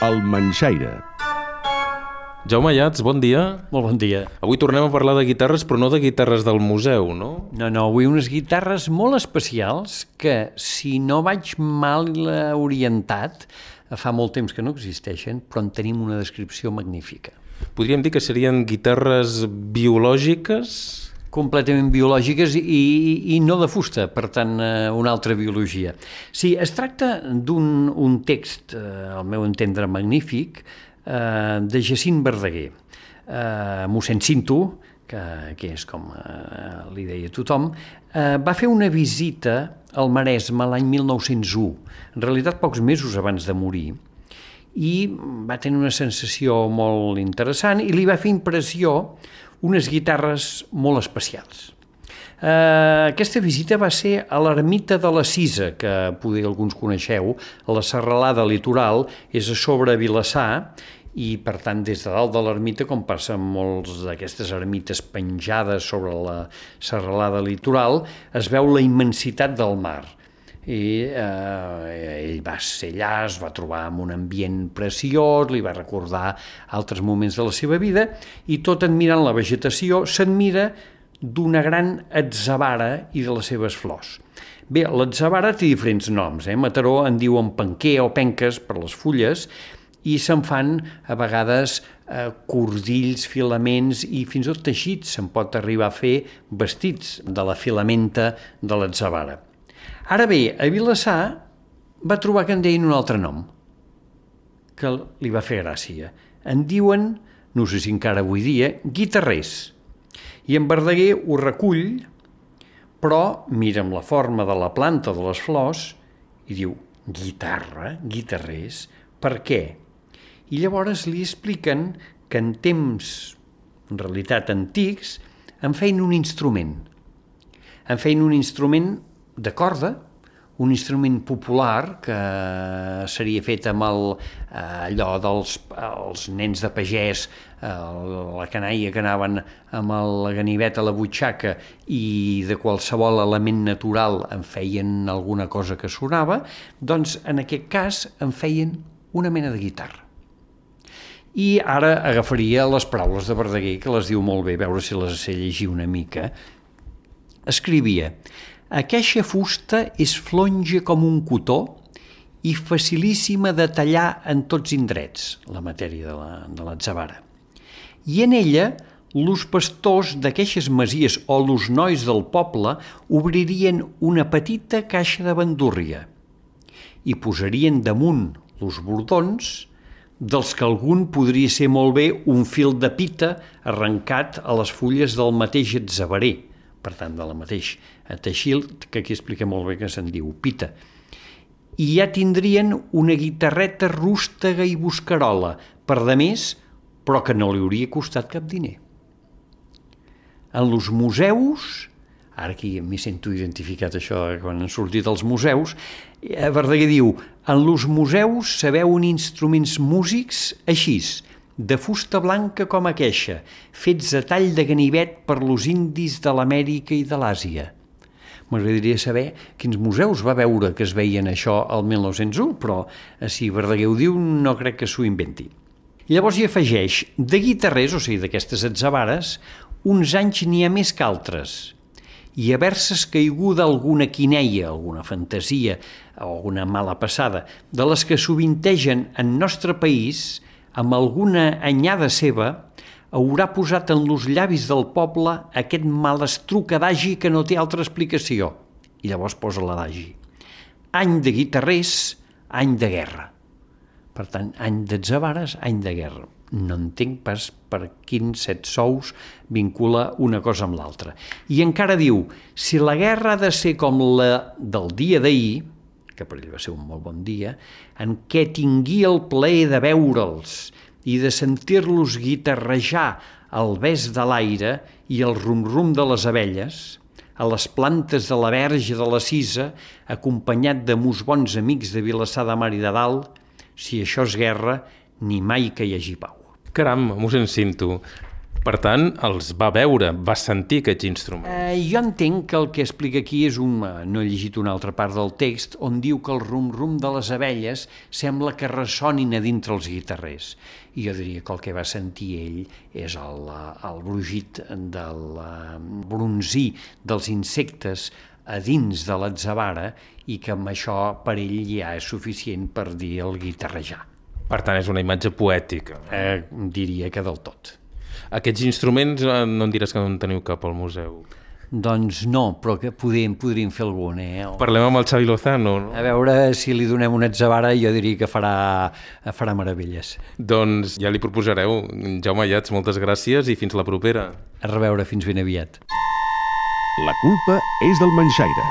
El Manxaire. Jaume Llats, bon dia. Molt bon dia. Avui tornem a parlar de guitarres, però no de guitarres del museu, no? No, no, avui unes guitarres molt especials que, si no vaig mal orientat, fa molt temps que no existeixen, però en tenim una descripció magnífica. Podríem dir que serien guitarres biològiques? Completament biològiques i, i no de fusta, per tant, eh, una altra biologia. Sí, es tracta d'un un text, eh, al meu entendre magnífic, eh, de Jacint Verdaguer. Eh, mossèn Cinto, que, que és com eh, li deia tothom, eh, va fer una visita al Maresme l'any 1901, en realitat pocs mesos abans de morir, i va tenir una sensació molt interessant i li va fer impressió unes guitarres molt especials. Uh, aquesta visita va ser a l'ermita de la Cisa, que poder alguns coneixeu, a la serralada litoral, és a sobre Vilassar, i per tant des de dalt de l'ermita, com passa amb molts d'aquestes ermites penjades sobre la serralada litoral, es veu la immensitat del mar i eh, ell va ser allà, es va trobar amb un ambient preciós, li va recordar altres moments de la seva vida i tot admirant la vegetació s'admira d'una gran atzavara i de les seves flors. Bé, l'atzavara té diferents noms, eh? Mataró en diuen penquer o penques per les fulles i se'n fan a vegades eh, cordills, filaments i fins i tot teixits, se'n pot arribar a fer vestits de la filamenta de l'atzavara. Ara bé, a Vilassar va trobar que en deien un altre nom, que li va fer gràcia. En diuen, no sé si encara avui dia, guitarrers. I en Verdaguer ho recull, però mira amb la forma de la planta de les flors i diu, guitarra, guitarrers, per què? I llavors li expliquen que en temps, en realitat antics, en feien un instrument. En feien un instrument de corda, un instrument popular que seria fet amb el, eh, allò dels els nens de pagès, eh, la canalla que anaven amb la ganivet a la butxaca i de qualsevol element natural en feien alguna cosa que sonava, doncs en aquest cas en feien una mena de guitarra. I ara agafaria les paraules de Verdaguer, que les diu molt bé, veure si les sé llegir una mica. Escrivia, Aqueixa fusta és flonja com un cotó i facilíssima de tallar en tots indrets, la matèria de la, de l'atzavara. I en ella, los pastors d'aquestes masies o los nois del poble obririen una petita caixa de bandúrria i posarien damunt los bordons dels que algun podria ser molt bé un fil de pita arrencat a les fulles del mateix atzaverer, per tant, de la mateix teixil, que aquí explica molt bé que se'n diu pita. I ja tindrien una guitarreta rústega i buscarola, per de més, però que no li hauria costat cap diner. En els museus, ara aquí m'hi sento identificat això, eh, quan han sortit els museus, eh, Verdaguer diu, en els museus sabeu un instruments músics així, de fusta blanca com a queixa, fets a tall de ganivet per los indis de l'Amèrica i de l'Àsia. M'agradaria saber quins museus va veure que es veien això al 1901, però eh, si Verdaguer ho diu no crec que s'ho inventi. Llavors hi afegeix, de guitarrers, o sigui, d'aquestes atzavares, uns anys n'hi ha més que altres. I haver-se caiguda alguna quineia, alguna fantasia alguna mala passada, de les que sovintegen en nostre país, amb alguna anyada seva, haurà posat en los llavis del poble aquest malastruc adagi que no té altra explicació. I llavors posa l'adagi. Any de guitarrers, any de guerra. Per tant, any d'atzabares, any de guerra. No entenc pas per quins set sous vincula una cosa amb l'altra. I encara diu, si la guerra ha de ser com la del dia d'ahir, que per ell va ser un molt bon dia, en què tingui el plaer de veure'ls i de sentir-los guitarrejar al bes de l'aire i el rum-rum de les abelles, a les plantes de la verge de la Cisa, acompanyat de mus bons amics de Vilassar de Mar i de Dalt, si això és guerra, ni mai que hi hagi pau. Caram, m'ho cinto. Per tant, els va veure, va sentir aquests instruments. Eh, jo entenc que el que explica aquí és un... eh, No he llegit una altra part del text on diu que el rum-rum de les abelles sembla que ressonin a dintre els guitarrers. I jo diria que el que va sentir ell és el, eh, el brugit del eh, bronzí dels insectes a dins de l'atzavara i que amb això per ell ja és suficient per dir el guitarrejar. Per tant, és una imatge poètica. Eh, diria que del tot. Aquests instruments eh, no em diràs que no en teniu cap al museu. Doncs no, però que podríem, podríem fer algun, eh? O- Parlem amb el Xavi Lozano. No? A veure si li donem una atzavara, jo diria que farà, farà meravelles. Doncs ja li proposareu. Jaume Ayats, moltes gràcies i fins la propera. A reveure fins ben aviat. La culpa és del Manxaire.